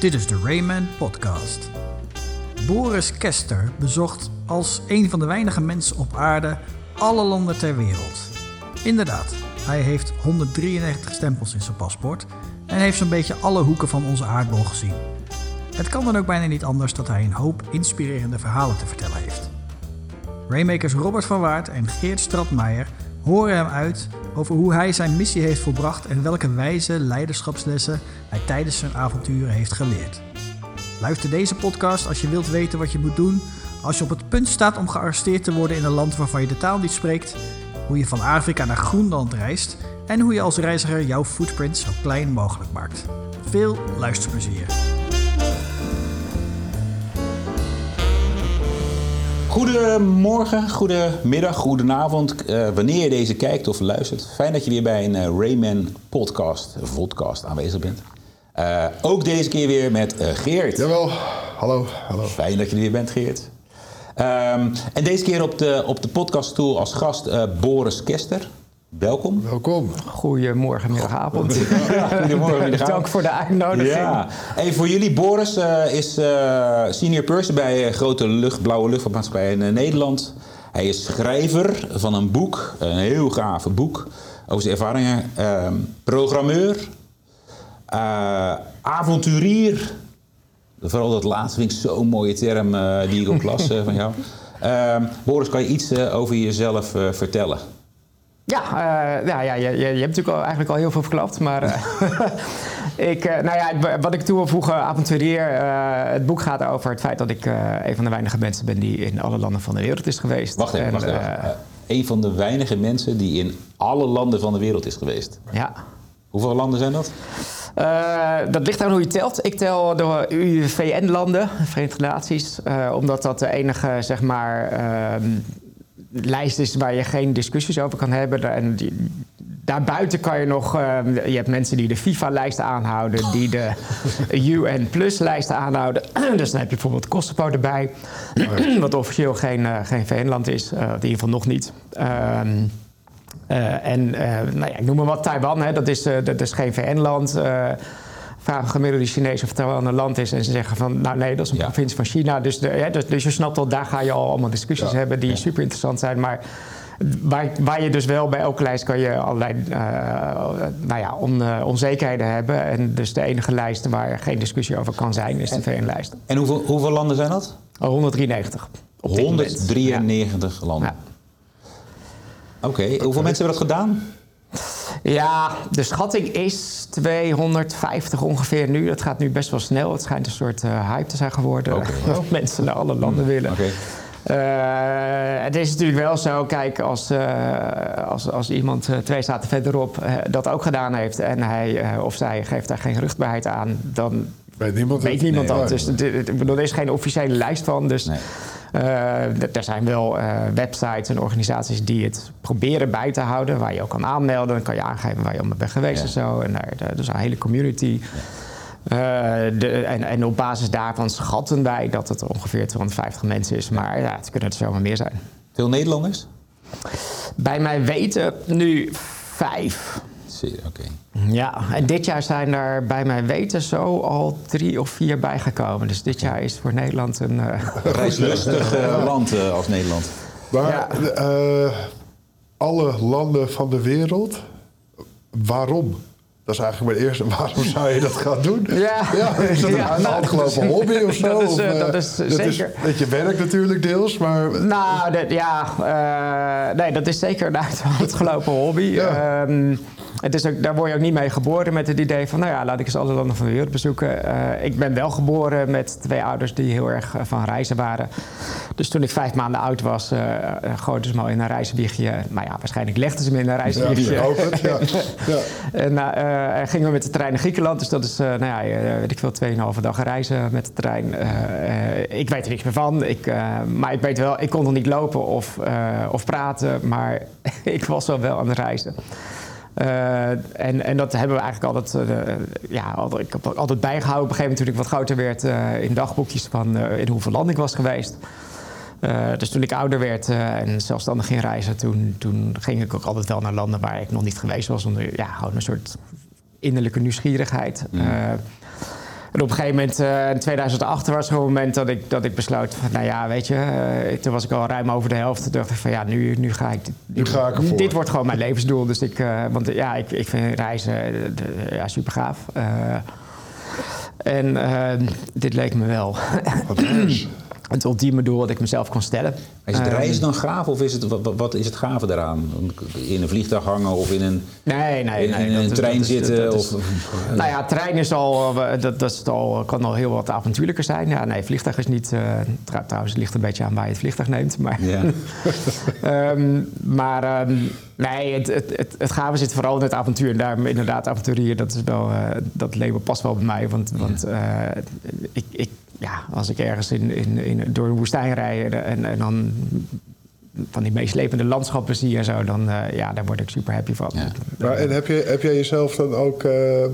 Dit is de Rayman Podcast. Boris Kester bezocht als een van de weinige mensen op aarde alle landen ter wereld. Inderdaad, hij heeft 193 stempels in zijn paspoort en heeft zo'n beetje alle hoeken van onze aardbol gezien. Het kan dan ook bijna niet anders dat hij een hoop inspirerende verhalen te vertellen heeft. Raymakers Robert van Waard en Geert Stratmeijer horen hem uit over hoe hij zijn missie heeft volbracht en welke wijze leiderschapslessen hij tijdens zijn avonturen heeft geleerd. Luister deze podcast als je wilt weten wat je moet doen als je op het punt staat om gearresteerd te worden in een land waarvan je de taal niet spreekt, hoe je van Afrika naar Groenland reist en hoe je als reiziger jouw footprint zo klein mogelijk maakt. Veel luisterplezier. Goedemorgen, goedemiddag, goedenavond. Uh, wanneer je deze kijkt of luistert. Fijn dat je weer bij een uh, Rayman podcast, podcast aanwezig bent. Uh, ook deze keer weer met Geert. Jawel, hallo, hallo. Fijn dat je er weer bent, Geert. Um, en deze keer op de, op de als gast Boris Kester. Welkom. Welkom. Goedemorgen, middagavond. Ja, goedemorgen, middagavond. Dank voor de uitnodiging. Ja. Hey, voor jullie, Boris uh, is uh, senior person bij uh, grote lucht, blauwe luchtvaartmaatschappij in Nederland. Hij is schrijver van een boek, een heel gaaf boek over zijn ervaringen. Ehm, programmeur, avonturier. Vooral dat laatste vind ik zo'n mooie term die ik op las van jou. Ehm, Boris, kan je iets over jezelf vertellen? Ja, uh, ja, ja je, je, hebt natuurlijk al, eigenlijk al heel veel verklapt. Maar uh, ik, uh, nou ja, wat ik toe wil voegen, avonturier. het boek gaat over het feit dat ik een van de weinige mensen ben die in alle landen van de wereld is geweest. Wacht even, en, wacht even. een van de weinige mensen die in alle landen van de wereld is geweest. Ja. Hoeveel landen zijn dat? dat ligt aan hoe je telt. Ik tel de VN-landen, Verenigde Naties, omdat dat de enige, zeg maar ehm, lijst is waar je geen discussies over kan hebben. En die, daarbuiten kan je nog... Uh, je hebt mensen die de FIFA-lijst aanhouden... die de UN Plus-lijst aanhouden. dus dan heb je bijvoorbeeld Kosovo erbij... wat officieel geen, uh, geen VN-land is. Uh, in ieder geval nog niet. Ehm, en nou ja, ik noem maar wat Taiwan, hè, dat, is, dat is geen VN-land vragen gemiddelde Chinees of het wel een land is. En ze zeggen van, nou nee, dat is een provincie van China. Dus, de, dus, dus, je snapt al, daar ga je al allemaal discussies hebben die super interessant zijn. Maar waar, waar, je dus wel bij elke lijst kan je allerlei uh, nou ja, on, uh, onzekerheden hebben. En dus de enige lijst waar geen discussie over kan zijn, is de VN-lijst. En hoeveel, hoeveel landen zijn dat? Oh, 193. 193 ja. landen. Oké, okay. hoeveel mensen hebben dat gedaan? Ja, de schatting is 250 ongeveer nu. Dat gaat nu best wel snel. Het schijnt een soort uh, hype te zijn geworden. Okay. dat mensen naar alle landen willen. Okay. Uh, het is natuurlijk wel zo, kijk, als, uh, als, als iemand uh, twee staten verderop dat ook gedaan heeft en hij of zij geeft daar geen ruchtbaarheid aan, dan weet niemand, weet niemand nee, dat. Dus er is geen officiële lijst van. Dus nee. Uh, er zijn wel uh, websites en organisaties die het proberen bij te houden, waar je ook kan aanmelden. Dan kan je aangeven waar je allemaal bent geweest ja. en zo. En daar, er is een hele community. Uh, de, en, en, op basis daarvan schatten wij dat het ongeveer 250 mensen is. Maar ja, het kunnen er zomaar meer zijn. Veel Nederlanders? Bij mij weten nu vijf. Oké. Ja, en dit jaar zijn er bij mijn weten zo al drie of vier bijgekomen. Dus dit jaar is voor Nederland een... Uh... Reislustig uh, land uh, als Nederland. Maar ja. alle landen van de wereld, waarom? Dat is eigenlijk mijn eerste. Waarom zou je dat gaan doen? Ja. ja is dat ja, een nou, handgelopen hobby of zo? Dat is, of, dat is dat zeker. Is, dat je werkt natuurlijk deels, maar... Nou, dat, ja. Uh, nee, dat is zeker een uitgelopen hobby. Ja. Um, het is ook, daar word je ook niet mee geboren met het idee van... nou ja, laat ik eens alle landen van de wereld bezoeken. Uh, ik ben wel geboren met twee ouders die heel erg uh, van reizen waren. Dus toen ik vijf maanden oud was, uh, gooiden ze me al in een reiswiegje. Maar ja, waarschijnlijk legden ze me in een reiswiegje. Ja, het, ja. ja. en gingen we met de trein naar Griekenland. Dus dat is, nou ja, weet ik veel, tweeënhalve dag reizen met de trein. ik weet er niks meer van. Ik, maar ik weet wel, ik kon nog niet lopen of, of praten. Maar ik was wel wel aan het reizen. En, en dat hebben we eigenlijk altijd, ja, altijd, ik heb altijd bijgehouden. Op een gegeven moment toen ik wat groter werd in dagboekjes van in hoeveel landen ik was geweest. dus toen ik ouder werd en zelfstandig ging reizen, toen, toen ging ik ook altijd wel naar landen waar ik nog niet geweest was. Onder ja, gewoon een soort innerlijke nieuwsgierigheid. Mm. En op een gegeven moment, eh, in 2008 was er een moment dat ik, dat ik besloot van, nou ja, weet je, eh, toen was ik al ruim over de helft. Toen dacht ik van, ja, nu, nu ga ik, Nu ga ik ervoor. dit wordt gewoon mijn levensdoel. Dus ik, eh, want eh, ja, ik, ik vind reizen eh, ja, super gaaf. en eh, dit leek me wel Wat is? Het ultieme doel dat ik mezelf kon stellen. Is het Ehm, reizen dan gaaf of is het, wat, wat is het gave daaraan? In een vliegtuig hangen of in een, Nee, nee, in, nee. in een trein is- zitten? is- of, Nou ja, trein is al, eh, dat, dat is al, kan al heel wat avontuurlijker zijn. Ja, nee, vliegtuig is niet. eh, trouw- trouwens, het ligt een beetje aan waar je het vliegtuig neemt. Maar, ja. Ehm, maar ehm, nee, het, het, het, het gave zit vooral in het avontuur. En daarom inderdaad, avonturier, dat, is wel, eh, dat label past wel bij mij. Want, want eh, ik, ik, ja, als ik ergens in, in, in, door een woestijn rijd en, en dan van die meeslepende landschappen zie en zo, dan eh, ja, daar word ik super happy van. Ja. Maar en heb, je, heb jij jezelf dan ook eh, eh,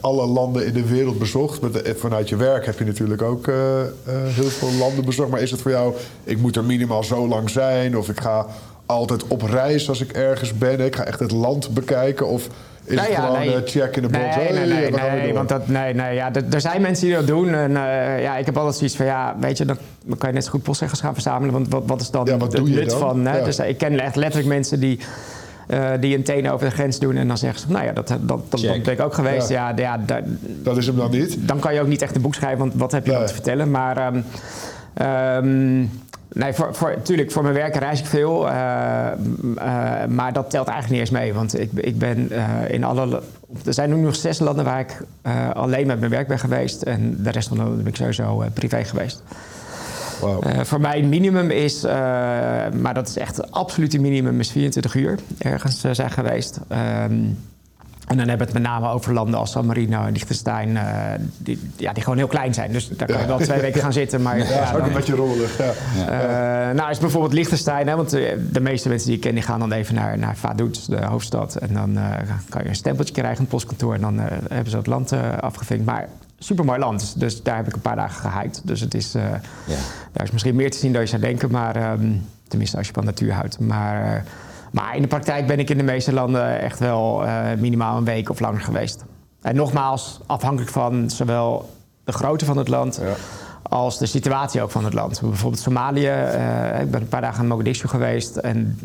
alle landen in de wereld bezocht? Met de- vanuit je werk heb je natuurlijk ook eh, eh, heel veel landen bezocht. Maar is het voor jou, ik moet er minimaal zo lang zijn? Of ik ga altijd op reis als ik ergens ben? Ik ga echt het land bekijken? Of is Nou het ja, gewoon nee. eh, check in de box? Nee, Hey, nee, nee, want dat, nee, nee, ja, er, zijn mensen die dat doen. En eh, ja, ik heb altijd zoiets van, ja, weet je, dan, kan je net zo goed postzeggers gaan verzamelen. Want wat, wat is dan Ja, wat het doe je nut dan? van? Hè? Ja. Dus eh, ik ken echt letterlijk mensen die, eh, die een teen over de grens doen. En dan zeggen ze, nou ja, dat, dat, dat, ben ik ook geweest. Ja. Ja, ja, daar- Dat is hem dan niet? dan kan je ook niet echt een boek schrijven, want wat heb je Nee. dan te vertellen? Maar ehm, ehm, nee, voor, voor, tuurlijk, voor mijn werk reis ik veel. eh, eh, maar dat telt eigenlijk niet eens mee. Want ik, ik ben eh, in alle... Er zijn nu nog zes landen waar ik alleen met mijn werk ben geweest. En de rest van de landen ben ik sowieso privé geweest. Eh, voor mij minimum is, maar dat is echt het absolute minimum, is 24 uur ergens zijn geweest. Ehm, en dan hebben we het met name over landen als San Marino en Liechtenstein, eh, die, ja, die gewoon heel klein zijn. Dus daar kan je wel twee weken gaan zitten. Maar, ja, ja, is ook dan- een beetje rommelig. Ja. eh, nou, is bijvoorbeeld Liechtenstein, hè, want eh, de meeste mensen die ik ken, die gaan dan even naar, naar Vaduz, de hoofdstad. En dan eh, kan je een stempeltje krijgen, een postkantoor, en dan eh, hebben ze het land eh, afgevinkt. Maar super mooi land, dus, dus daar heb ik een paar dagen gehiked. Dus het is, eh, Ja. daar is misschien meer te zien dan je zou denken, maar ehm, tenminste als je van natuur houdt. Maar, eh, maar in de praktijk ben ik in de meeste landen echt wel eh, minimaal een week of langer geweest. En nogmaals, afhankelijk van zowel de grootte van het land Ja. als de situatie ook van het land. Bijvoorbeeld Somalië, eh, ik ben een paar dagen in Mogadishu geweest en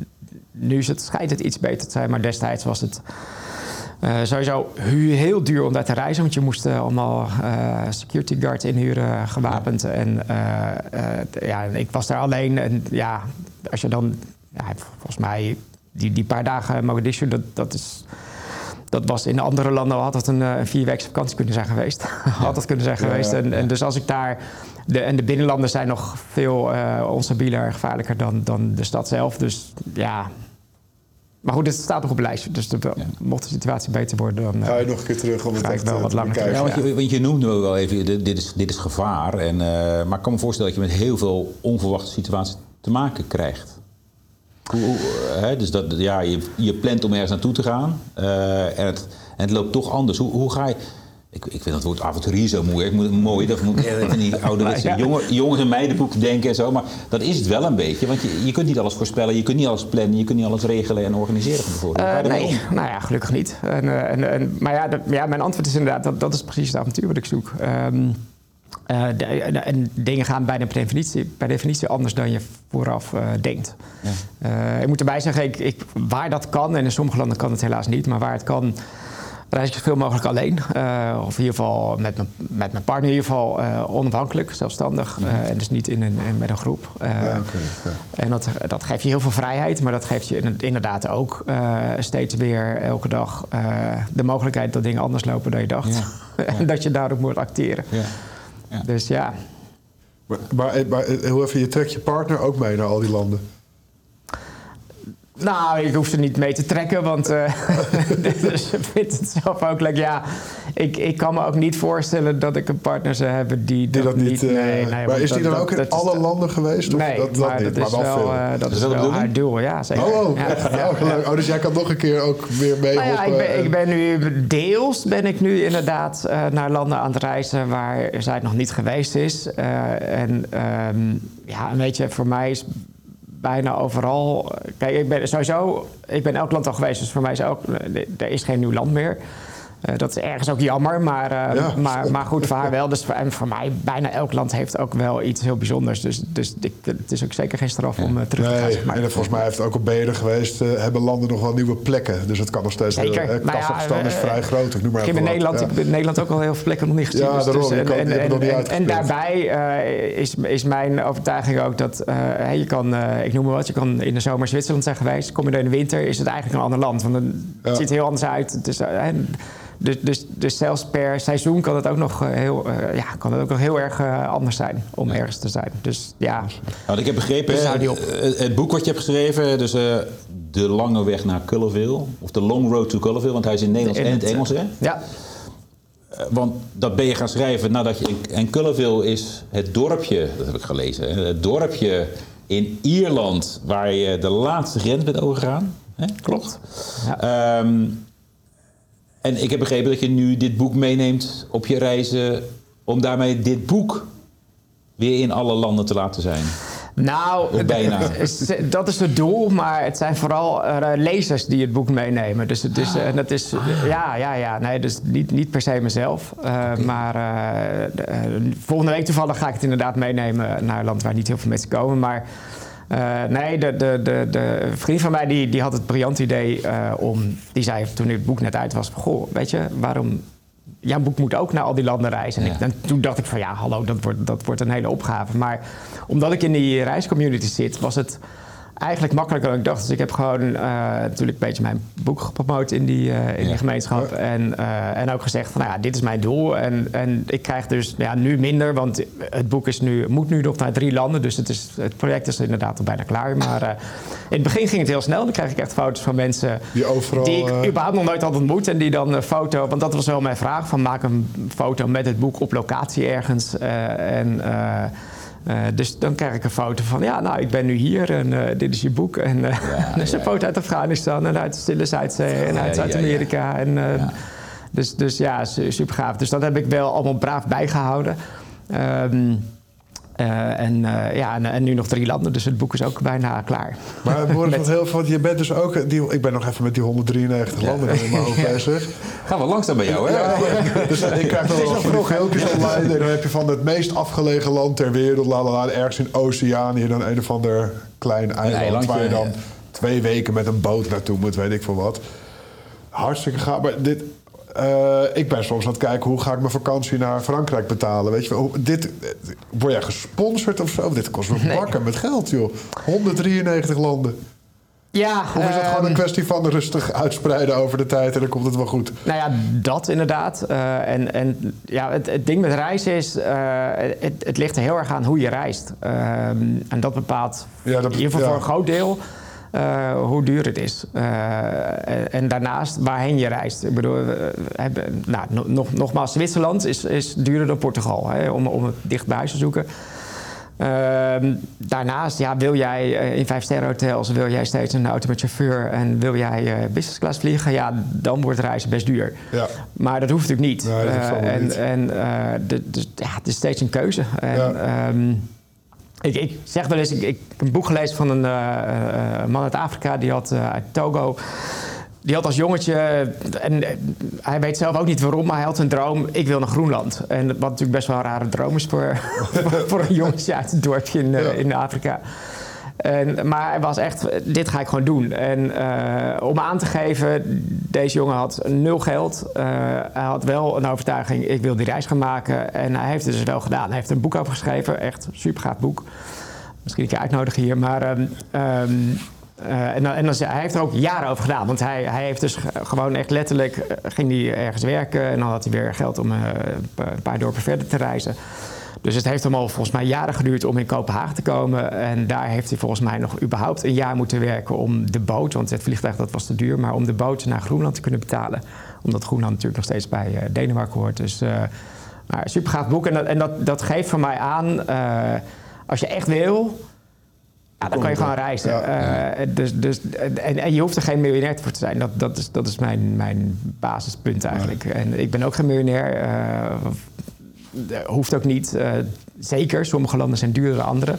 nu is het, schijnt het iets beter te zijn, maar destijds was het eh, sowieso heel duur om daar te reizen, want je moest allemaal security guards inhuren, gewapend. En ja, ik was daar alleen en ja, als je dan, ja, volgens mij, die, die paar dagen Mogadishu, dat, dat is... Dat was in andere landen had het een, eh, een vierweekse vakantie kunnen zijn geweest. had dat kunnen zijn Ja, geweest. ja, En, en dus als ik daar. De, en de binnenlanden zijn nog veel eh onstabieler en gevaarlijker dan, dan de stad zelf. Dus ja. Maar goed, het staat nog op het lijstje. Dus de, Ja. mocht de situatie beter worden, dan. eh, Ga je nog een keer terug om het Ga ik echt wel wat te langer bekijken? Ja, want, je, want je noemde wel even, dit, is, dit is gevaar. En, eh, maar ik kan me voorstellen dat je met heel veel onverwachte situaties te maken krijgt. Hè, dus dat, ja, je, je plant om ergens naartoe te gaan eh, en, het, en het loopt toch anders. Hoe, hoe ga je... Ik, ik vind dat woord avonturier zo moeilijk. Ik moet, mooi, dat moet in die ouderwetse Ja. jongen, jongens en meidenboek denken en zo. Maar dat is het wel een beetje. Want je, je kunt niet alles voorspellen, je kunt niet alles plannen, je kunt niet alles regelen en organiseren je Eh, nee, om? nou ja, gelukkig niet. En, eh, en, en, maar ja, dat- ja, mijn antwoord is inderdaad, dat, dat is precies het avontuur wat ik zoek. Ehm, eh, de- en, en dingen gaan bijna per definitie, anders dan je vooraf eh, denkt. Ja. Eh, ik moet erbij zeggen, ik, ik, waar dat kan, en in sommige landen kan het helaas niet, maar waar het kan, reis ik zoveel mogelijk alleen. Eh, of in ieder geval met mijn, met mijn partner, in ieder geval eh, onafhankelijk, zelfstandig. eh, en dus niet in een, in- met een groep. Eh, Ja, oké, ja. en dat, dat geeft je heel veel vrijheid, maar dat geeft je in- inderdaad ook eh, steeds weer elke dag eh, de mogelijkheid dat dingen anders lopen dan je dacht. En dat je daarop moet acteren. Ja. Dus ja. Maar, maar, maar eh, even, je trekt je partner ook mee naar al die landen? Nou, ik hoef ze niet mee te trekken, want eh dus ze vindt het zelf ook leuk. Ja, ik, ik kan me ook niet voorstellen dat ik een partner zou hebben die, Die dat niet, eh, nee, nee, maar is die dat- dan dat- ook in dat alle de- landen geweest? Of Nee, dat, dat maar niet, dat is maar wel, wel, veel. eh, dat Is dat wel bedoeling? haar doel, ja zeker. Oh, oh, Ja, echt? ja, Oh, leuk. Oh, dus jij kan nog een keer ook weer mee Nou ja, ik ben, hoppen ik ben nu deels ben ik nu inderdaad eh, naar landen aan het reizen waar zij nog niet geweest is. Eh, en ehm, ja, weet je, voor mij is bijna overal. Kijk, ik ben sowieso, ik ben elk land al geweest, dus voor mij is ook, er is geen nieuw land meer. Eh, dat is ergens ook jammer, maar, uh, Ja. maar, maar goed, voor haar wel. Dus voor, en voor mij, bijna elk land heeft ook wel iets heel bijzonders. Dus, dus ik, het is ook zeker geen straf om eh, terug te gaan. Nee, zeg maar. en volgens mij heeft het ook op benen geweest, eh, hebben landen nog wel nieuwe plekken. Dus het kan nog steeds Zeker. eh, Nou ja, Kazachstan is eh, vrij groot, ik noem maar in even wat. Nederland, Ja. ik heb in Nederland ook al heel veel plekken nog niet gezien. Ja, Dus- daarom. dus, en, en, nog niet en, en daarbij eh, is, is mijn overtuiging ook dat eh, je kan, eh, ik noem maar wat, je kan in de zomer Zwitserland zijn geweest. Kom je er in de winter, is het eigenlijk een ander land. Want dan het ziet er heel anders uit. Eh, hè, dus, dus, dus zelfs per seizoen kan het ook nog, eh, heel, eh, ja, kan het ook nog heel erg eh, anders zijn om ergens te zijn. Dus ja, Want ik heb begrepen, Dus het, het boek wat je hebt geschreven, dus eh, De Lange Weg naar Cullerville, of The Long Road to Cullerville, want hij is in het Nederlands en in het Engels, hè? ja, Want dat ben je gaan schrijven nadat je... En Cullerville is het dorpje, dat heb ik gelezen, hè, het dorpje in Ierland waar je de laatste grens bent overgegaan. Hè? klopt. Ja. Ehm, en ik heb begrepen dat je nu dit boek meeneemt op je reizen... om daarmee dit boek weer in alle landen te laten zijn. Nou, bijna. dat is het doel, maar het zijn vooral eh, lezers die het boek meenemen. Dus het is, en dat is, ja, ja, ja, nee, dus niet, niet per se mezelf. Uh, Maar de, volgende week toevallig ga ik het inderdaad meenemen naar een land waar niet heel veel mensen komen. Maar uh, nee, de, de, de, de vriend van mij die, die had het briljant idee om, die zei toen het boek net uit was, goh, weet je, waarom jouw boek moet ook naar al die landen reizen. En, Ja. ik, en toen dacht ik van ja, hallo, dat wordt, dat wordt een hele opgave. Maar omdat ik in die reiscommunity zit, was het eigenlijk makkelijker dan ik dacht. Dus ik heb gewoon uh, natuurlijk een beetje mijn boek gepromoot in die, uh, in Ja. die gemeenschap. En, uh, en ook gezegd van nou ja, dit is mijn doel. En, en ik krijg dus ja, nu minder, want het boek is nu, moet nu nog naar drie landen. Dus het, is, het project is inderdaad al bijna klaar. Maar in het begin ging het heel snel. Dan krijg ik echt foto's van mensen Die overal, die ik eh, überhaupt nog nooit had ontmoet. En die dan een foto, want dat was wel mijn vraag, van maak een foto met het boek op locatie ergens. En, uh, uh, dus dan krijg ik een foto van, ja, nou, ik ben nu hier en uh, dit is je boek. En uh, ja, dus een ja. foto uit Afghanistan en uit de Stille Zuidzee en uit Zuid-Amerika. En, Dus, dus ja, super gaaf. Dus dat heb ik wel allemaal braaf bijgehouden. Um, uh, en, uh, ja, en, en, nu nog drie landen, dus het boek is ook bijna klaar. Maar Boris, met... heel veel, je bent dus ook... Die, ik ben nog even met die 193 ja. landen in mijn hoofd bezig. Gaan we langzaam bij jou, hè? Ja, dus ik krijg dan wel van die filmpjes online. En dan heb je van het meest afgelegen land ter wereld... Lalala, ergens in Oceanië, dan een of ander klein eiland... eilandje, waar je dan ja. twee weken met een boot naartoe moet, weet ik veel wat. Hartstikke gaaf. Maar dit, uh, ik ben soms aan het kijken hoe ga ik mijn vakantie naar Frankrijk betalen. Weet je, dit, word jij gesponsord of zo? Dit kost me bakken met geld, joh. 193 landen. Ja, of is um, gewoon een kwestie van rustig uitspreiden over de tijd en dan komt het wel goed? Nou ja, dat inderdaad. Uh, en en ja, het, het, ding met reizen is, uh, het, het, ligt er heel erg aan hoe je reist. Uh, en dat bepaalt ja, dat, in ieder geval ja. voor een groot deel uh, hoe duur het is. Uh, en daarnaast waarheen je reist. Ik bedoel, we hebben, nou, nog, nogmaals, Zwitserland is, is duurder dan Portugal, hè, om, om het dicht bij huis te zoeken. Uh, daarnaast, ja, wil jij uh, in vijf hotels, wil jij steeds een auto met chauffeur en wil jij uh, business class vliegen, ja, dan wordt reizen best duur. Ja. Maar dat hoeft natuurlijk niet. Nee, dat en niet. en de, de, ja, het is steeds een keuze. En, ja. um, ik, ik, zeg wel eens, ik, ik heb een boek gelezen van een uh, man uit Afrika, die had uh, uit Togo. Die had als jongetje, en hij weet zelf ook niet waarom, maar hij had een droom: ik wil naar Groenland. En wat natuurlijk best wel een rare droom is voor, voor een jongetje uit een dorpje in, in Afrika. En, maar hij was echt, dit ga ik gewoon doen. En uh, om aan te geven, deze jongen had nul geld. Uh, hij had wel een overtuiging, ik wil die reis gaan maken. En hij heeft het dus wel gedaan. Hij heeft een boek over geschreven, echt een super gaaf boek. Misschien een keer uitnodigen hier, maar... Um, um, uh, en, hij heeft er ook jaren over gedaan. Want hij, hij heeft dus gewoon echt letterlijk... Ging hij ergens werken en dan had hij weer geld om een paar dorpen verder te reizen. Dus het heeft hem al volgens mij jaren geduurd om in Kopenhagen te komen. En daar heeft hij volgens mij nog überhaupt een jaar moeten werken om de boot... want het vliegtuig dat was te duur, maar om de boot naar Groenland te kunnen betalen. Omdat Groenland natuurlijk nog steeds bij uh, Denemarken hoort. Dus uh, nou, super gaaf boek. En, dat, en dat, dat geeft voor mij aan, uh, als je echt wil... Ja, dan kan je gewoon reizen. Ja. Uh, dus, dus, en, en, je hoeft er geen miljonair voor te zijn. Dat, dat is, dat is mijn, mijn basispunt eigenlijk. En ik ben ook geen miljonair. Uh, hoeft ook niet. Uh, zeker, sommige landen zijn duurder dan andere.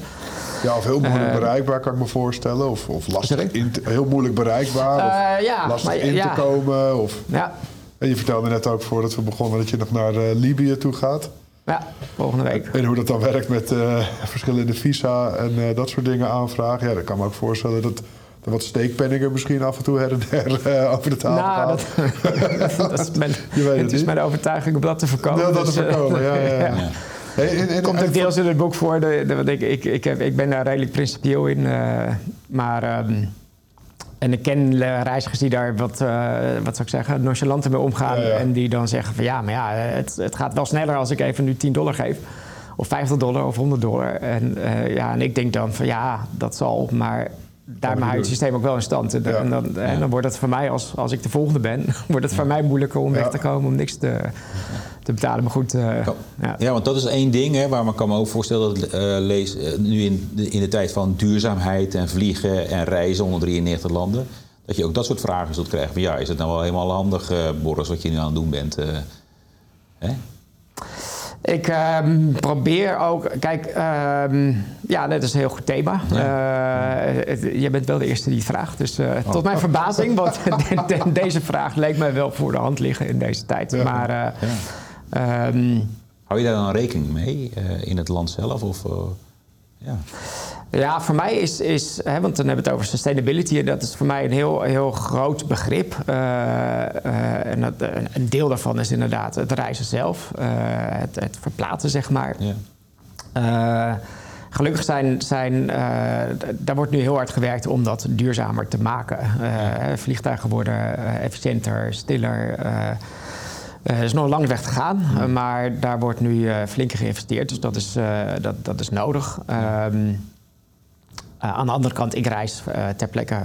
Ja, of heel moeilijk bereikbaar kan ik me voorstellen. Of, of lastig in te, heel moeilijk bereikbaar. Of ja, lastig maar, in ja. te komen. Of, ja. En je vertelde net ook voordat we begonnen dat je nog naar eh, Libië toe gaat. Ja, volgende week. En hoe dat dan werkt met eh, verschillende visa en eh, dat soort dingen aanvragen. Ja, dan kan me ook voorstellen dat wat steekpenningen misschien af en toe her en der eh, over de tafel Nou, dat, dat is mijn, het het is mijn overtuiging om dat te voorkomen. Ja, dat dus, te eh, voorkomen, ja, ja. Hey, en- en- komt ook deels in het boek voor. De, de- want ik, ik, ik, heb, ik ben daar redelijk principieel in. eh, maar, ehm, en ik ken reizigers die daar wat, eh, wat zou ik zeggen, nonchalanter mee omgaan. Ja, ja. En die dan zeggen van ja, maar ja, het, het gaat wel sneller als ik even nu 10 dollar geef. Of 50 dollar of 100 dollar. En, ja, en ik denk dan van ja, dat zal. Maar daarmee houdt het systeem ook wel in stand. En, Ja. en dan, en dan wordt het voor mij, als, als ik de volgende ben, wordt het voor mij moeilijker om Ja. weg te komen om niks te, te betalen. Maar goed, eh, ja. Ja, want dat is één ding hè, waar ik kan me ook voorstellen dat eh, lees eh, nu in de, in de tijd van duurzaamheid en vliegen en reizen onder 93 landen, dat je ook dat soort vragen zult krijgen. Van ja, is het nou wel helemaal handig, Boris, wat je nu aan het doen bent? eh, hè? Ik ehm, probeer ook. Kijk, ehm, ja, dat is een heel goed thema. Het- jij bent wel de eerste die het vraagt. Dus eh, Oh. tot mijn verbazing, want de- de- deze vraag leek mij wel voor de hand liggen in deze tijd. Ja. Maar eh, ehm, Hou je daar dan rekening mee in het land zelf? Of, ja. Ja, voor mij is, is hè, want dan hebben we het over sustainability. En dat is voor mij een heel, heel groot begrip. Eh, eh, en dat, een- een deel daarvan is inderdaad het reizen zelf. eh, het, het verplaatsen, zeg maar. Ja. Eh, gelukkig zijn, zijn eh, daar wordt nu heel hard gewerkt om dat duurzamer te maken. Eh, Vliegtuigen worden eh, efficiënter, stiller. eh, eh, er is nog een lange weg te gaan, eh, maar daar wordt nu eh, flink in geïnvesteerd. Dus dat is, eh, dat, dat is nodig. Ehm, eh, aan de andere kant, ik reis eh, ter plekke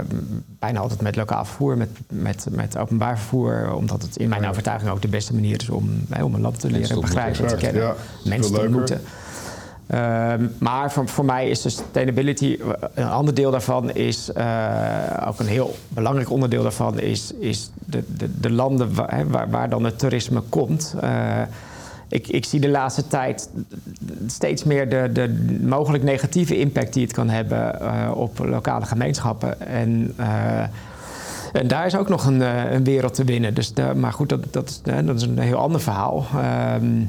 bijna altijd met lokaal vervoer, met, met, met openbaar vervoer. Omdat het in mijn overtuiging ook de beste manier is om, om een land te leren begrijpen, te kennen, ja. mensen te ontmoeten. Ehm, maar voor, voor mij is sustainability, een ander deel daarvan is, eh, ook een heel belangrijk onderdeel daarvan, is, is de, de, de landen waar, hè, waar, waar dan het toerisme komt. Eh, ik, ik zie de laatste tijd steeds meer de, de mogelijk negatieve impact die het kan hebben eh, op lokale gemeenschappen. En, eh, en daar is ook nog een, eh, een wereld te winnen. Dus maar goed, dat, dat, dat is een heel ander verhaal. Ehm,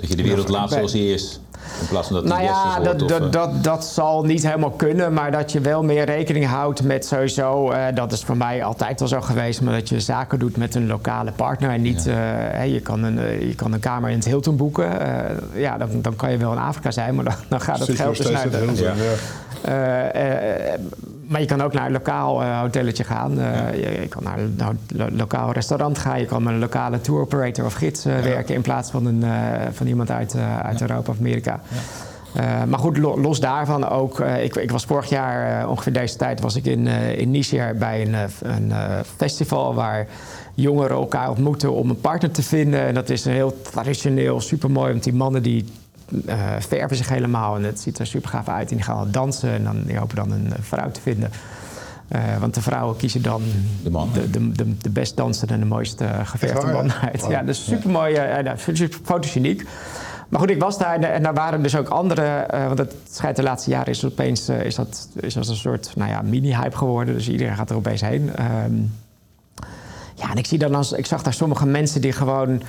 Dat je de wereld laat zoals die is. In plaats van dat nou ja, dat, of, dat, eh, dat, dat zal niet helemaal kunnen, maar dat je wel meer rekening houdt met sowieso, eh, dat is voor mij altijd al zo geweest, maar dat je zaken doet met een lokale partner en niet, eh, hè, je, kan een, je kan een kamer in het Hilton boeken. Eh, ja, dan, dan kan je wel in Afrika zijn, maar dan, dan gaat het Zit geld dus naar de, Ja. Maar je kan ook naar een lokaal eh, hotelletje gaan. Eh, je, je kan naar een lo- lo- lokaal restaurant gaan. Je kan met een lokale tour operator of gids eh, werken... in plaats van, een, van iemand uit, uit Europa of Amerika. Maar goed, lo- los daarvan ook... ik, ik was vorig jaar, ongeveer deze tijd... was ik in, in Niger bij een, een festival... waar jongeren elkaar ontmoeten om een partner te vinden. En dat is een heel traditioneel, supermooi. Want die mannen die eh, verven zich helemaal en het ziet er super gaaf uit. En die gaan al dansen en dan, die hopen dan een eh, vrouw te vinden. Eh, want de vrouwen kiezen dan De man. de, de, de, de best dansende en de mooiste eh, geverfde waar, man ja? uit. Wow. Ja, dus super mooi, uh, nou, super fotogeniek. Maar goed, ik was daar en, en daar waren dus ook andere... eh, want het schijnt de laatste jaren is opeens eh, is dat, is dat een soort nou ja, mini-hype geworden. Dus iedereen gaat er opeens heen. Ehm, ja, en ik, zie dan als, ik zag daar sommige mensen die gewoon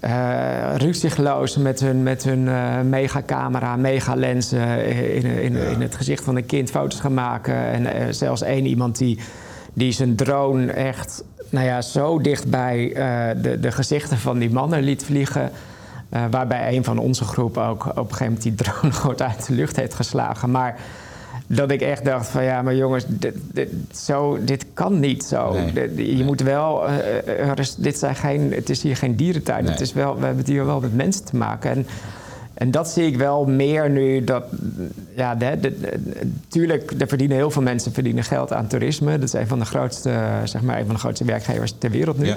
eh ruzieloos met hun, met hun eh, megacamera, megalenzen in, in, in het gezicht van een kind foto's gaan maken. En eh, zelfs één iemand die, die zijn drone echt nou ja, zo dicht bij eh, de, de gezichten van die mannen liet vliegen. waarbij een van onze groep ook op een gegeven moment die drone gewoon uit de lucht heeft geslagen. Maar dat ik echt dacht van ja, maar jongens, dit, dit, zo, dit kan niet zo. Nee. Dit- je moet wel, eh, er is, dit zijn geen, het is hier geen dierentuin. Nee. Het is wel, we hebben het hier wel met mensen te maken. En, en dat zie ik wel meer nu. Dat, ja, de, de, de- tuurlijk, er verdienen heel veel mensen verdienen geld aan toerisme. Dat is een van de grootste, zeg maar, een van de grootste werkgevers ter wereld nu. Ja,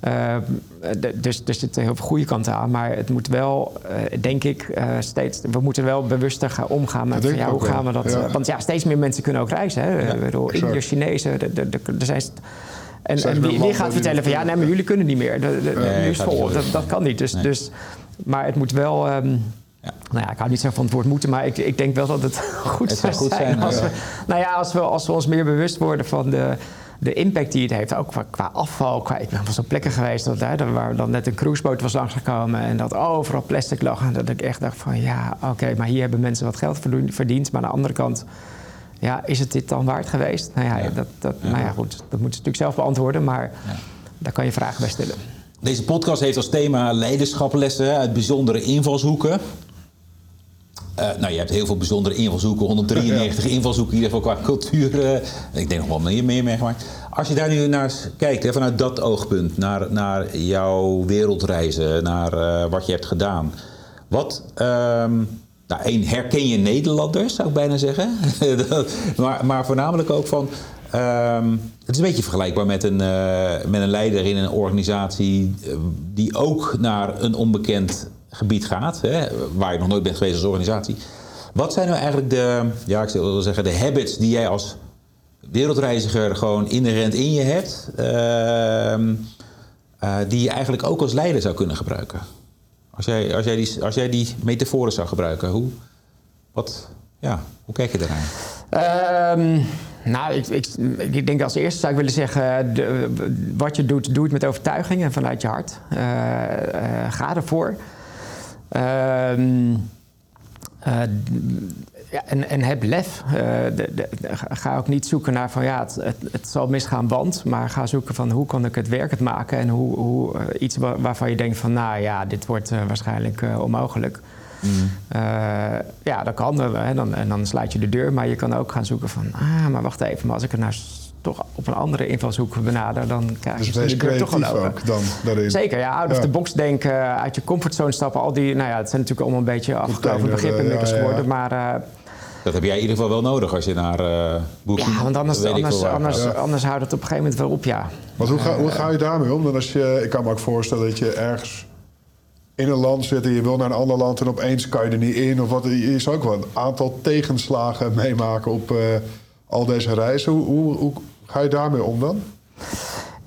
Eh, d- dus er zitten heel veel goede kanten aan. Maar het moet wel, eh, denk ik, eh, steeds... We moeten wel bewuster gaan omgaan met van, ja, hoe gaan we dat... ja. want ja, steeds meer mensen kunnen ook reizen. Hè? Ik bedoel. Indiërs, Chinezen, er zijn... En, en wie, gaat vertellen van ja, nee, maar jullie kunnen niet meer. De, de, Nee, nu is vol. Dat, kan niet. Dus, Nee. dus, maar het moet wel... ehm, Ja. Nou ja, ik hou niet zo van het woord moeten, maar ik, ik denk wel dat het goed Het zou goed zijn, zijn, als, ja. we, nou ja, als, we, als we ons meer bewust worden van de, de impact die het heeft, ook qua, qua afval. Qua, ik ben wel op plekken geweest dat, hè, waar dan net een cruiseboot was langsgekomen en dat overal plastic lag. En dat ik echt dacht van ja, oké, maar hier hebben mensen wat geld verdiend. Maar aan de andere kant, ja, is het dit dan waard geweest? Nou ja, Dat, dat, Nou ja goed, dat moeten ze natuurlijk zelf beantwoorden, maar daar kan je vragen bij stellen. Deze podcast heeft als thema leiderschaplessen uit bijzondere invalshoeken. Uh, nou, je hebt heel veel bijzondere invalshoeken, 193 invalshoeken in ieder geval qua cultuur. Uh, ik denk nog wel meer, meer meegemaakt. Als je daar nu naar kijkt, hè, vanuit dat oogpunt, naar, naar jouw wereldreizen, naar uh, wat je hebt gedaan. Wat, um, nou, één, herken je Nederlanders, zou ik bijna zeggen. maar, maar voornamelijk ook van, um, het is een beetje vergelijkbaar met een, met een leider in een organisatie die ook naar een onbekend gebied gaat, hè, waar je nog nooit bent geweest als organisatie. Wat zijn nou eigenlijk de, ja, ik wil zeggen, de habits die jij als wereldreiziger gewoon inherent in je hebt, uh, uh, die je eigenlijk ook als leider zou kunnen gebruiken? Als jij, als jij, die, als jij die metaforen zou gebruiken, hoe, wat, ja, hoe kijk je daarnaar? Um, nou, ik, ik, ik, denk als eerste zou ik willen zeggen: wat je doet, doe het met overtuiging en vanuit je hart. Uh, ga ervoor. Ehm, uh, ja, en, en, heb lef. De, ga ook niet zoeken naar van ja, het, het, zal misgaan, want. Maar ga zoeken van hoe kan ik het werkend maken. En hoe, hoe iets waarvan je denkt van nou ja, dit wordt waarschijnlijk onmogelijk. Mm. ja, dat kan. En dan, en dan sluit je de deur. Maar je kan ook gaan zoeken van ah, maar wacht even. Maar als ik er naar toch op een andere invalshoek benaderen, dan krijg je dus de deur toch al ook dan daarin. Zeker, ja. Out of the box denken, uit je comfortzone stappen. Al die, nou ja, het zijn natuurlijk allemaal een beetje afgekomen begrippen inmiddels ja, ja. geworden. Maar... Uh, dat heb jij in ieder geval wel nodig als je naar uh, boeken... Ja, want anders, anders, anders, ja. anders houdt het op een gegeven moment wel op, ja. Maar hoe ga, hoe ga je daarmee om? Dan als je, ik kan me ook voorstellen dat je ergens in een land zit en je wil naar een ander land... en opeens kan je er niet in. Of wat, je zou ook wel een aantal tegenslagen meemaken op uh, al deze reizen. Hoe, Ga je daarmee om dan?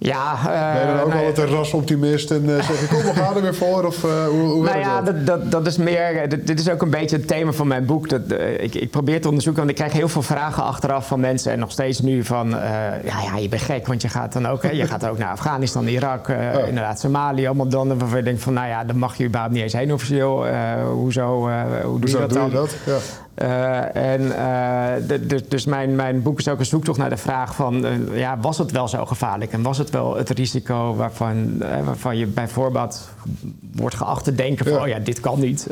Ja, uh, ben je dan ook nou, altijd een rasoptimist en uh, zeg je, kom, we gaan er weer voor? Of uh, hoe, hoe nou ja, dat? Dat, dat, is meer, dit, dit, is ook een beetje het thema van mijn boek. Dat, ik, ik, probeer te onderzoeken, want ik krijg heel veel vragen achteraf van mensen. En nog steeds nu van, ja, ja, je bent gek, want je gaat dan ook, je gaat ook naar Afghanistan, Irak, ja. inderdaad Somalië. Allemaal dan waarvan je denkt van, nou ja, dan mag je überhaupt niet eens heen officieel. hoezo, hoe doe je dat dan? Doe je dat? Ja. Uh, en, uh, de, dus mijn, mijn boek is ook een zoektocht naar de vraag van... Uh, ja, was het wel zo gevaarlijk? En was het wel het risico waarvan, waarvan je bijvoorbeeld wordt geacht te denken van... Ja. oh ja, dit kan niet.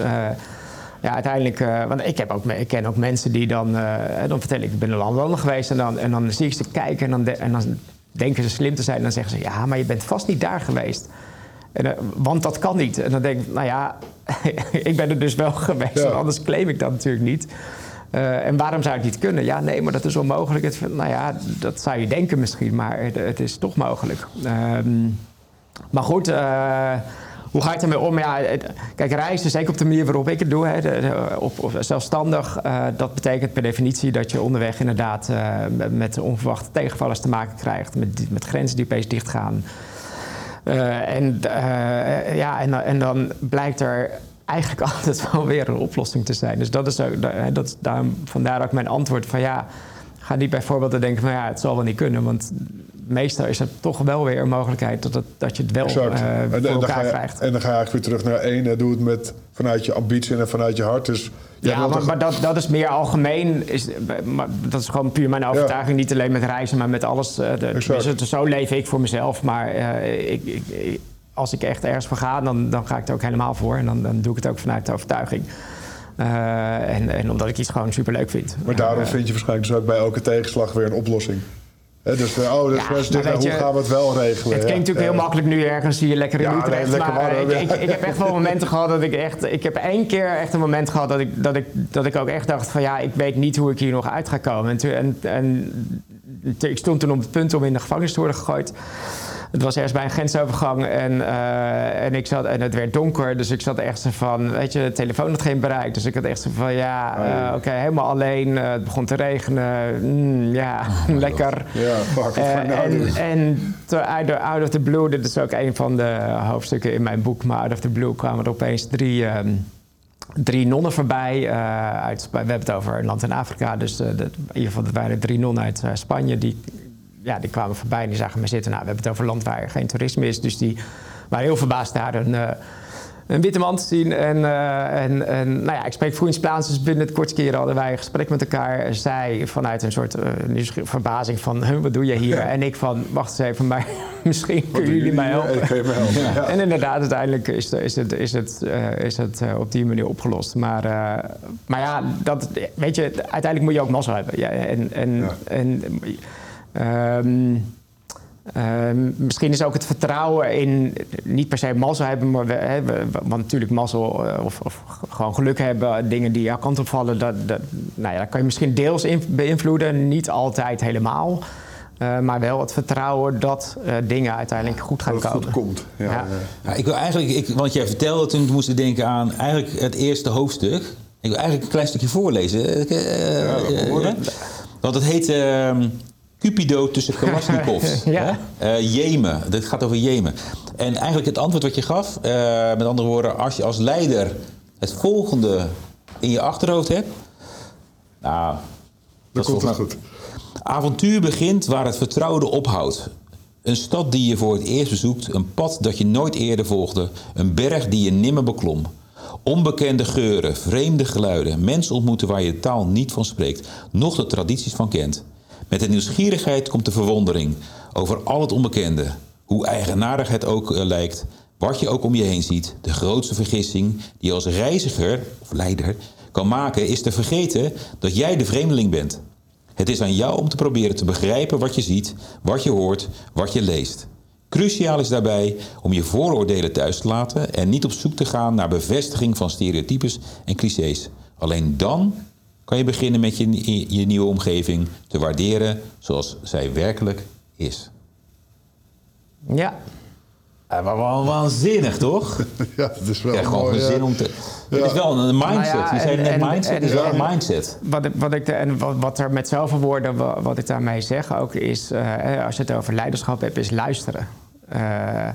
ja, uiteindelijk... want ik, heb ook, ik ken ook mensen die dan... dan vertel ik, ik ben landen geweest... En dan, en dan zie ik ze kijken en dan, de, en dan denken ze slim te zijn... en dan zeggen ze, ja, maar je bent vast niet daar geweest... En, uh, want dat kan niet. En dan denk ik, nou ja, ik ben er dus wel geweest, ja. anders claim ik dat natuurlijk niet. Uh, en waarom zou het niet kunnen? Ja, nee, maar dat is onmogelijk. Het, nou ja, dat zou je denken misschien, maar het, het is toch mogelijk. Um, maar goed, uh, hoe ga je ermee om? Ja, kijk, reizen, zeker op de manier waarop ik het doe, hè, de, de, op, op, zelfstandig, uh, dat betekent per definitie dat je onderweg inderdaad met onverwachte tegenvallers te maken krijgt, met, met grenzen die opeens dichtgaan. Uh, en, uh, ja, en, en, dan blijkt er eigenlijk altijd wel weer een oplossing te zijn. Dus dat is, ook, dat daarom, vandaar ook mijn antwoord van ja, ga niet bijvoorbeeld denken van ja, het zal wel niet kunnen. Want meestal is er toch wel weer een mogelijkheid dat, het, dat je het wel uh, voor en, elkaar je, krijgt. En dan ga je eigenlijk weer terug naar één. Doe het met, vanuit je ambitie en vanuit je hart. Dus ja, maar, maar, dat, dat is meer algemeen. Is, maar dat is gewoon puur mijn overtuiging. Ja. Niet alleen met reizen, maar met alles. Uh, de, zo leef ik voor mezelf. Maar uh, ik, ik, als ik echt ergens voor ga, dan, dan ga ik er ook helemaal voor. En dan, dan doe ik het ook vanuit de overtuiging. Uh, en, en, omdat ik iets gewoon superleuk vind. Maar daarom vind je waarschijnlijk dus ook bij elke tegenslag weer een oplossing. Dus, oh, dus ja, dit, nou, hoe gaan we het wel regelen? Het klinkt natuurlijk heel makkelijk nu ergens je lekker in Utrecht. Nee, maar ik, ik, ik, heb echt wel momenten gehad dat ik echt... Ik heb één keer echt een moment gehad dat ik, dat ik, dat ik ook echt dacht van... ja, ik weet niet hoe ik hier nog uit ga komen. En, en, en ik stond toen op het punt om in de gevangenis te worden gegooid. Het was eerst bij een grensovergang en, uh, en, ik zat, en het werd donker. Dus ik zat echt zo van, weet je, de telefoon had geen bereik. Dus ik had echt zo van, ja, uh, oké, okay, helemaal alleen. Uh, het begon te regenen. Mm, ja, oh lekker. Ja, fuck En, en out, of, out of the blue, dit is ook een van de hoofdstukken in mijn boek. Maar out of the blue kwamen er opeens drie... Um, drie nonnen voorbij. Uh, uit, we hebben het over een land in Afrika. Dus de, in ieder geval, dat waren drie nonnen uit uh, Spanje. Die ja, die kwamen voorbij en die zagen me zitten. Nou, we hebben het over land waar geen toerisme is. Dus die waren heel verbaasd daar een, eh, een witte man te zien. En, uh, en, en nou ja, ik spreek vloeiend Spaans, dus binnen het kortste keer hadden wij een gesprek met elkaar. Zij vanuit een soort uh, verbazing van, wat doe je hier? En ik van, wacht eens even, maar misschien kunnen jullie mij helpen. Ik me helpen. Ja. En inderdaad, uiteindelijk is, is het, is het, uh, is het op die manier opgelost. Maar, maar ja, dat, weet je, uiteindelijk moet je ook mazzel hebben. Ja, en, en, en um, uh, misschien is ook het vertrouwen in niet per se mazzel hebben, maar we, hè, we, want natuurlijk mazzel uh, of, of, gewoon geluk hebben, dingen die jouw kant opvallen, dat, dat, nou ja, dat kan je misschien deels in, beïnvloeden, niet altijd helemaal. Uh, maar wel het vertrouwen dat dingen uiteindelijk goed gaan dat komen. goed komt. Ja, ja. ja. ik wil eigenlijk, ik, want jij vertelde toen moest ik denken aan eigenlijk het eerste hoofdstuk. Ik wil eigenlijk een klein stukje voorlezen. ja, want het heet. Cupido tussen Kalashnikovs. ja. uh, Jemen, dit gaat over Jemen. En eigenlijk het antwoord wat je gaf, uh, met andere woorden, als je als leider het volgende in je achterhoofd hebt. Nou, dat komt goed. Avontuur begint waar het vertrouwde ophoudt. Een stad die je voor het eerst bezoekt, een pad dat je nooit eerder volgde, een berg die je nimmer beklom. Onbekende geuren, vreemde geluiden, mensen ontmoeten waar je de taal niet van spreekt, noch de tradities van kent. Met de nieuwsgierigheid komt de verwondering over al het onbekende. Hoe eigenaardig het ook uh, lijkt, wat je ook om je heen ziet, de grootste vergissing die je als reiziger of leider kan maken, is te vergeten dat jij de vreemdeling bent. Het is aan jou om te proberen te begrijpen wat je ziet, wat je hoort, wat je leest. Cruciaal is daarbij om je vooroordelen thuis te laten en niet op zoek te gaan naar bevestiging van stereotypes en clichés. Alleen dan kan je beginnen met je, je nieuwe omgeving te waarderen zoals zij werkelijk is. Ja. Ja, maar wel waanzinnig, toch? Ja, het is wel ja, gewoon mooi, een zin ja. om te... Het is wel een mindset. Nou ja, je zei net en- mindset, het is wel een en- mindset. Wat, ik- wat, ik, de- en wat, wat er met zoveel woorden, wa- wat ik daarmee zeg ook, is eh, als je het over leiderschap hebt, is luisteren. Eh,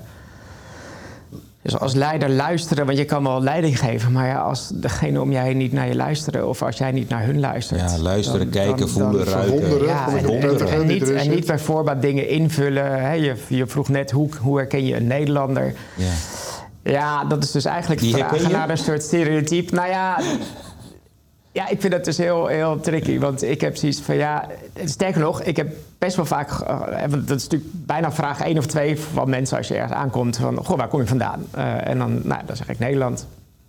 dus als leider luisteren, want je kan wel leiding geven, maar ja, als degene om jij heen niet naar je luisteren of als jij niet naar hun luistert. Ja, luisteren, dan- kijken, dan- voelen, dan- ruiken. Ja, en, en, Verwonderen. en niet, en niet zit. bijvoorbeeld dingen invullen. Hè. Je, je vroeg net, hoe, hoe herken je een Nederlander? Ja. Ja, dat is dus eigenlijk Die vragen naar een soort stereotype. Nou ja, ja, ik vind dat dus heel, heel tricky. Want ik heb zoiets van, ja... Sterker nog, ik heb best wel vaak... eh, want dat is natuurlijk bijna vraag één of twee van mensen als je ergens aankomt. Van, goh, waar kom je vandaan? Eh, en dan, nou, dan zeg ik Nederland.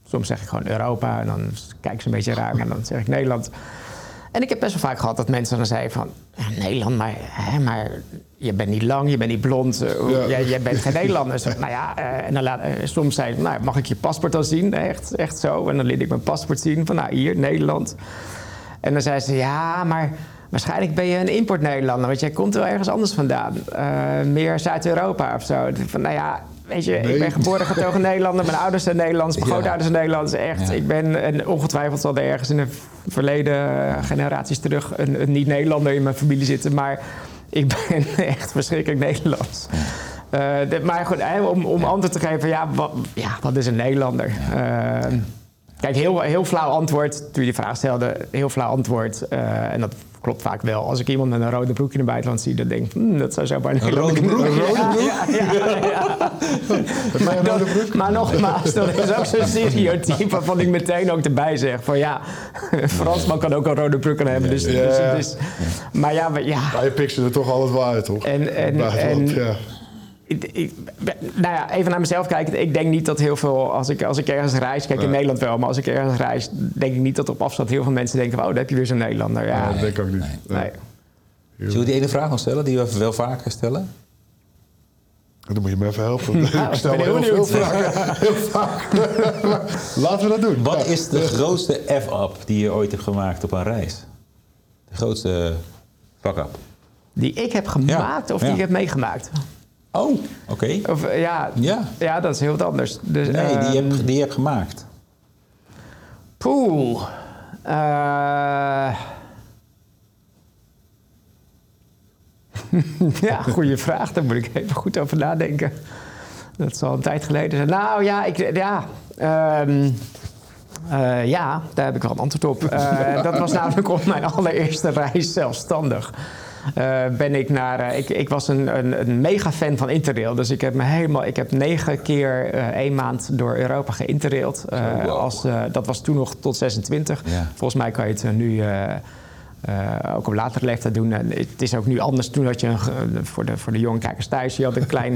Soms zeg ik gewoon Europa. En dan kijken ze een beetje raar. En dan zeg ik Nederland. En ik heb best wel vaak gehad dat mensen dan zeiden van... "Ja, Nederland, maar, hè, maar je bent niet lang, je bent niet blond. eh, Ja. jij, jij bent geen Nederlander. Nou ja, eh, en dan laat, eh, soms zei ze, nou, mag ik je paspoort dan zien? Echt, echt zo. En dan liet ik mijn paspoort zien van, nou, hier, Nederland. En dan zei ze, ja, maar waarschijnlijk ben je een import-Nederlander... want jij komt wel ergens anders vandaan. Meer Zuid-Europa of zo. Van, nou ja, weet je, Nee. ik ben geboren getogen Nederlander... mijn ouders zijn Nederlands, mijn Ja. grootouders zijn Nederlands. Echt, Ja. ik ben en ongetwijfeld zal er ergens in de verleden generaties terug... een, een niet-Nederlander in mijn familie zitten, maar... Ik ben echt verschrikkelijk Nederlands. Eh, de- maar goed, om, om antwoord te geven, ja wat, ja, wat is een Nederlander? Eh, kijk, heel, heel flauw antwoord, toen je die vraag stelde, heel flauw antwoord. eh, en dat klopt vaak wel. Als ik iemand met een rode broek in het buitenland zie, dan denk ik, hmm, dat zou zomaar een Nederlander rode broek? Een rode Ja, ja, ja, een rode broek? maar nogmaals, dat is ook zo'n stereotype waarvan ik meteen ook erbij zeg van ja, een Fransman kan ook een rode broek aan hebben. Dus, dus, dus- maar ja, maar- ja. Maar je pikt ze er toch altijd wel uit, toch? En- en- Buitenland, en- ja. Ik, ik- nou ja, even naar mezelf kijken. Ik denk niet dat heel veel, als ik, als ik ergens reis, kijk in Ja. Nederland wel, maar als ik ergens reis, denk ik niet dat op afstand heel veel mensen denken: van, oh, daar heb je weer zo'n Nederlander. Ja, dat denk ik ook niet. nee. Nee. nee. Zullen we die ene vraag nog stellen, die we wel vaker stellen? Dan moet je me even helpen. ik stel ik ben heel heel vragen. Heel vaak. Laten we dat doen. Wat Ja. is de grootste F-up die je ooit hebt gemaakt op een reis? De grootste fuck-up? Die ik heb gemaakt of die ik heb meegemaakt? Oh, oké. Of, eh, ja, Ja. ja, dat is heel wat anders. Dus, Nee, die ehm, heb, die je hebt gemaakt. Poeh. Eh. ja, goede vraag. Daar moet ik even goed over nadenken. Dat zal een tijd geleden zijn. Nou ja, ik, ja, ehm, eh, ja daar heb ik wel een antwoord op. Dat was namelijk op mijn allereerste reis zelfstandig. Eh, ben ik naar. eh, ik, ik was een, een, een mega fan van Interrail. Dus ik heb me helemaal. Ik heb negen keer eh, één maand door Europa geïnterraild. Wow. als, dat was toen nog tot 26. Ja. Volgens mij kan je het nu. ook op latere leeftijd doen. En het is ook nu anders. Toen had je een, voor, de, voor de jonge kijkers thuis, je had een klein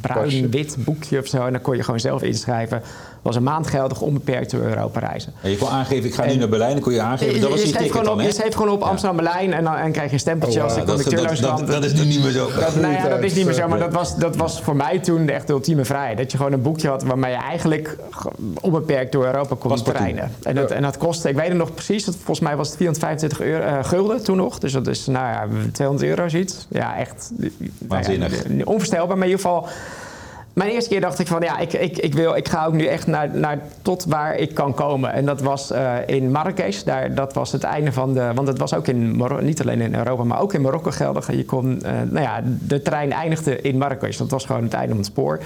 bruin-wit boekje of zo. En dan kon je gewoon zelf inschrijven. Was een maand geldig, onbeperkt door Europa reizen. En je kon aangeven, ik ga nu naar Berlijn. Dan kon je aangeven, dat was je, je schreef ticket gewoon op, dan, je schreef gewoon op. Amsterdam-Berlijn en dan en krijg je een stempeltje Oh, als de dat, dat, conducteur dat, langs dat, kwam. dat is nu niet meer zo. Nou ja, dat is niet meer zo, maar dat was, dat was voor mij toen de echt de ultieme vrijheid. Dat je gewoon een boekje had waarmee je eigenlijk ge- onbeperkt door Europa kon terreinen. En dat, en dat kostte, ik weet het nog precies, dat, volgens mij was het 425 euro, eh, gulden toen nog. Dus dat is, nou ja, 200 euro zoiets. Ja, echt nou ja, Waanzinnig. onvoorstelbaar, maar in ieder geval... Mijn eerste keer dacht ik van ja, ik, ik, ik, wil, ik ga ook nu echt naar, naar tot waar ik kan komen. En dat was eh, in Marrakesh. Daar, dat was het einde van de. Want het was ook in niet alleen in Europa, maar ook in Marokko geldig. Je kon, eh, nou ja, de trein eindigde in Marrakesh. Dat was gewoon het einde van het spoor.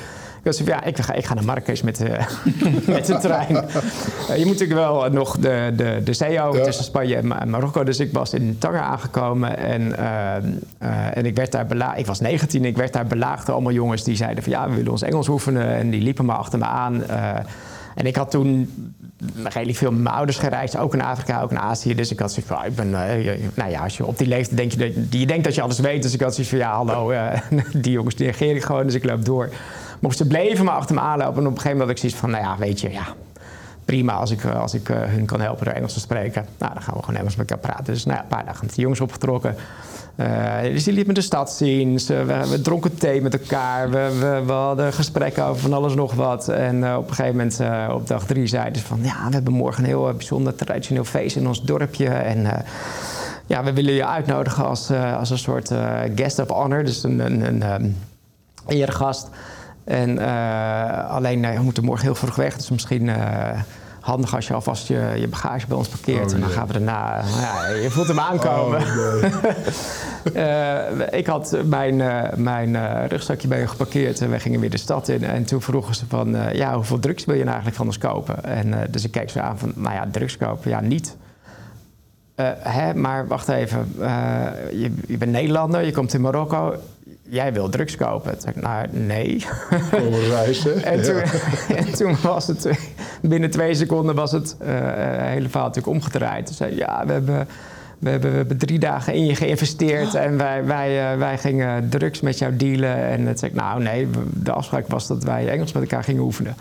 Ja, ik ga, ik ga naar Marrakesh met de, met de trein. Eh, je moet natuurlijk wel nog de, de, de zee over Ja. tussen Spanje en Ma- Marokko. Dus ik was in Tanger aangekomen en, eh, eh, en ik werd daar belaagd. Ik was 19, ik werd daar belaagd door allemaal jongens die zeiden van ja, we willen ons Engels oefenen. En die liepen maar achter me aan. eh, en ik had toen redelijk veel met mijn ouders gereisd, ook in Afrika, ook in Azië. Dus ik had zoiets van, ik ben, eh, nou ja, als je op die leeftijd denk je, dat, je denkt dat je alles weet. Dus ik had zoiets van, ja, hallo, eh, die jongens die ik gewoon, dus ik loop door. Ze bleven maar achter me aanlopen. En op een gegeven moment had ik zoiets van, nou ja, weet je, ja, prima als ik, eh, als ik eh, hun kan helpen door Engels te spreken. Nou, dan gaan we gewoon Engels met elkaar praten. Dus nou een paar dagen met die jongens opgetrokken. Eh, dus die liet me de stad zien. We, we dronken thee met elkaar. We, we, we hadden gesprekken over van alles nog wat. En op een gegeven moment, op dag drie, zeiden ze van... ja, we hebben morgen een heel bijzonder traditioneel feest in ons dorpje. En ja, we willen je uitnodigen als, als een soort guest of honor. Dus een, een, een ehm, eregast. En eh, alleen, eh, we moeten morgen heel vroeg weg. Dus misschien eh, handig als je alvast je, je bagage bij ons parkeert. Oh, en dan gaan we daarna... nou ja, je voelt hem aankomen. Oh, ik had mijn, mijn rugzakje bij je geparkeerd en wij gingen weer de stad in. En toen vroegen ze van, ja, hoeveel drugs wil je nou eigenlijk van ons kopen? En dus ik keek ze aan van, nou ja, drugs kopen, ja, niet. Hè, maar wacht even, je, je bent Nederlander, je komt in Marokko, jij wil drugs kopen. Toen zei ik, nou, nee. En toen, Ja. en toen was het, binnen twee seconden was het eh, hele verhaal natuurlijk omgedraaid. Toen zei ja, we hebben, we, hebben, we hebben drie dagen in je geïnvesteerd en wij, wij, eh, wij gingen drugs met jou dealen. En toen zei ik, nou nee, de afspraak was dat wij Engels met elkaar gingen oefenen.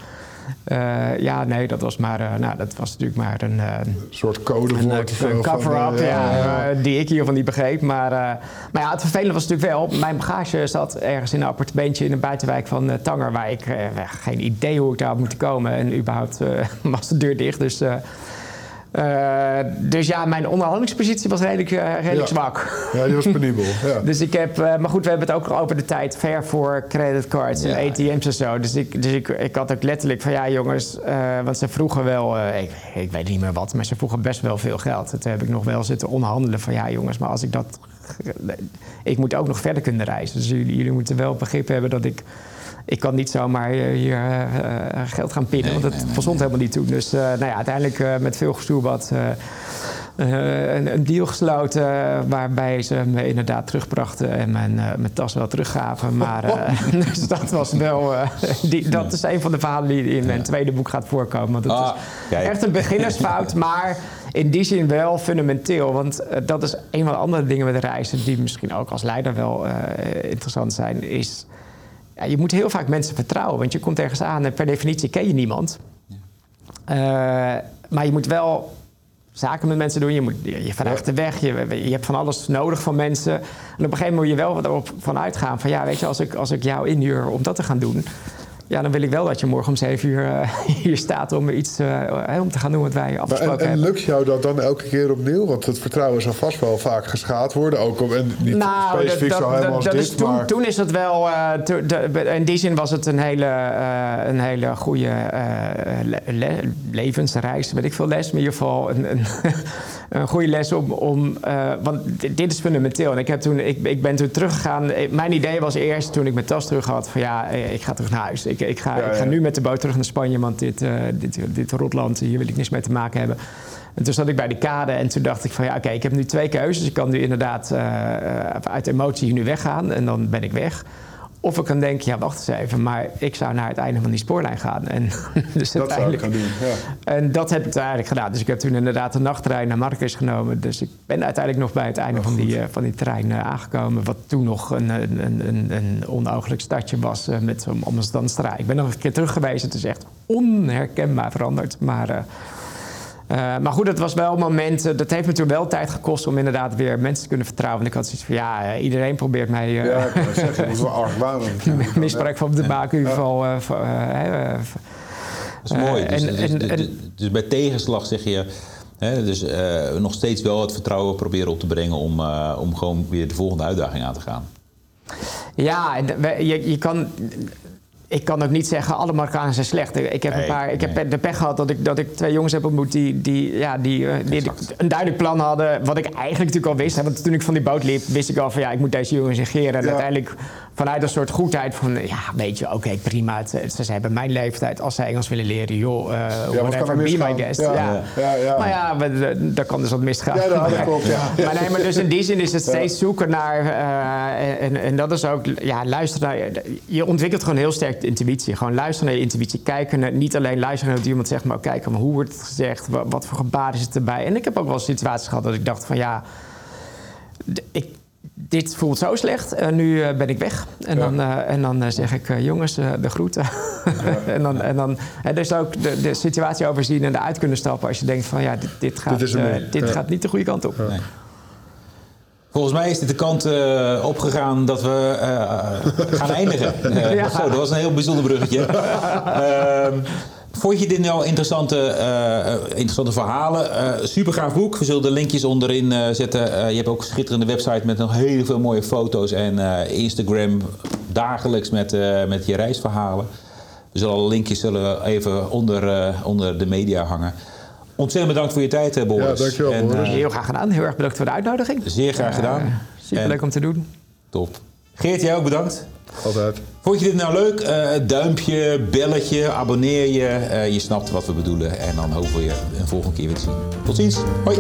Eh, ja, nee, dat was maar, eh, nou, dat was natuurlijk maar een, eh, Een soort codewoord. een cover-up, ja, die ik hiervan niet begreep. Maar, maar ja, het vervelende was natuurlijk wel... mijn bagage zat ergens in een appartementje in een buitenwijk van Tanger... waar ik geen idee hoe ik daar had moeten komen. En überhaupt was de deur dicht, dus... eh, dus ja, mijn onderhandelingspositie was redelijk, eh, redelijk Ja. zwak. Ja, die was penibel. Ja. Dus ik heb, eh, maar goed, we hebben het ook over de tijd ver voor creditcards en. ATM's en zo. Dus ik, dus ik, ik had ook letterlijk van ja, jongens, eh, want ze vroegen wel, eh, ik, ik weet niet meer wat, maar ze vroegen best wel veel geld. En Toen heb ik nog wel zitten onderhandelen van ja, jongens, maar als ik dat. Ik moet ook nog verder kunnen reizen. Dus jullie, jullie moeten wel begrip hebben dat ik. Ik kan niet zomaar eh, hier eh, eh, geld gaan pinnen, Nee, want dat nee, helemaal niet toe. Dus nou ja, uiteindelijk met veel eh, een, een deal gesloten waarbij ze me inderdaad terugbrachten en mijn, mijn tas wel teruggaven. Maar eh, dus dat was wel. die, dat is een van de verhalen die in mijn tweede boek gaat voorkomen. Want het Ah, is kijk. echt een beginnersfout, maar in die zin wel fundamenteel. Want dat is een van de andere dingen met reizen die misschien ook als leider wel interessant zijn. Is ja, je moet heel vaak mensen vertrouwen, want je komt ergens aan en per definitie ken je niemand. Eh, maar je moet wel zaken met mensen doen. Je, moet, je, je vraagt de weg. Je, je hebt van alles nodig van mensen. En op een gegeven moment moet je wel erop van uitgaan van ja, weet je, als ik, als ik jou inhuur om dat te gaan doen. Ja, dan wil ik wel dat je morgen om zeven uur eh, hier staat om iets eh, om te gaan doen wat wij Maar afgesproken en, en hebben. lukt jou dat dan elke keer opnieuw? Want het vertrouwen zal vast wel vaak geschaad worden. Ook en niet specifiek zo helemaal als dat dit, is toen, maar... toen is dat wel. eh, de- in die zin was het een hele, een hele goede le- le- levensreis. Weet ik veel les, maar in ieder geval een, een, een goede les om. om eh, want dit, dit is fundamenteel. En ik, heb toen, ik, ik ben toen teruggegaan. Eh, Mijn idee was eerst toen ik mijn tas terug had: van ja, eh, ik ga terug naar huis. Ik, ik, ga, Ja, ik ga nu met de boot terug naar Spanje, want dit, dit, dit rotland, hier wil ik niks mee te maken hebben. En toen zat ik bij de kade en toen dacht ik van ja, oké, ik heb nu twee keuzes. Ik kan nu inderdaad uh, uit emotie nu weggaan en dan ben ik weg. Of ik kan denken, ja, wacht eens even, maar ik zou naar het einde van die spoorlijn gaan. En dus dat zou ik gaan doen, ja. En dat heb ik uiteindelijk gedaan. Dus ik heb toen inderdaad de nachttrein naar Marrakesh genomen. Dus ik ben uiteindelijk nog bij het einde oh, van, die, uh, van die trein uh, aangekomen. Wat toen nog een, een, een, een onogelijk stadje was uh, met Amsterdam-straat. Ik ben nog een keer terug geweest. Het is echt onherkenbaar veranderd. Maar uh, maar goed, het was wel een moment. Uh, dat heeft me toen wel tijd gekost om inderdaad weer mensen te kunnen vertrouwen. En ik had zoiets van ja, uh, iedereen probeert mij. ja, ik kan zeggen, dat is wel argwanend. misbruik van de baak in ieder geval. dat is mooi. Dus, en, dus, en, dus, dus, bij tegenslag zeg je. Hè, dus nog steeds wel het vertrouwen proberen op te brengen om, om gewoon weer de volgende uitdaging aan te gaan. Ja, je, je kan ik kan ook niet zeggen, alle Marokkanen zijn slecht. Ik heb, een paar, ik heb de pech gehad dat ik, dat ik twee jongens heb ontmoet die, die, ja, die, eh, die een duidelijk plan hadden. Wat ik eigenlijk natuurlijk al wist. Want toen ik van die boot liep, wist ik al van ja, ik moet deze jongens negeren. En uiteindelijk vanuit een soort goedheid van, ja, weet je, oké, prima. Het, ze hebben mijn leeftijd. Als ze Engels willen leren, joh, uh, ja, whatever, be my guest. Ja, ja. ja. Maar ja, daar kan dus wat misgaan. Ja, dat klopt, ja. maar nee, maar dus in die zin is het steeds zoeken naar... Uh, en, en dat is ook, ja, luister naar... Je ontwikkelt gewoon heel sterk intuïtie. Gewoon luisteren naar je intuïtie. Kijken naar, niet alleen luisteren naar wat iemand zegt, maar ook kijken, maar hoe wordt het gezegd? Wat, wat voor gebaar is het erbij? En ik heb ook wel situaties gehad dat ik dacht van, ja... Ik, dit voelt zo slecht, uh, nu uh, ben ik weg. En dan, uh, en dan zeg ik, jongens, de groeten. en dan, en dan dus ook de, de, situatie overzien en eruit kunnen stappen als je denkt van ja, dit, dit gaat, dit, dit gaat niet de goede kant op. Nee. Volgens mij is dit de kant opgegaan dat we gaan eindigen. ja. Zo, dat was een heel bijzonder bruggetje. Ehm, Vond je dit nou interessante, interessante verhalen? Super gaaf boek. We zullen de linkjes onderin zetten. je hebt ook een schitterende website met nog heel veel mooie foto's. En Instagram dagelijks met, met je reisverhalen. We zullen alle linkjes zullen even onder, onder de media hangen. Ontzettend bedankt voor je tijd, Boris. Ja, dankjewel, en, Boris. Heel graag gedaan. Heel erg bedankt voor de uitnodiging. Zeer graag gedaan. Super leuk om te doen. Top. Geert, jij ook bedankt. Altijd. Vond je dit nou leuk? Uh, duimpje, belletje, abonneer je. Uh, je snapt wat we bedoelen. En dan hopen we je een volgende keer weer te zien. Tot ziens. Hoi.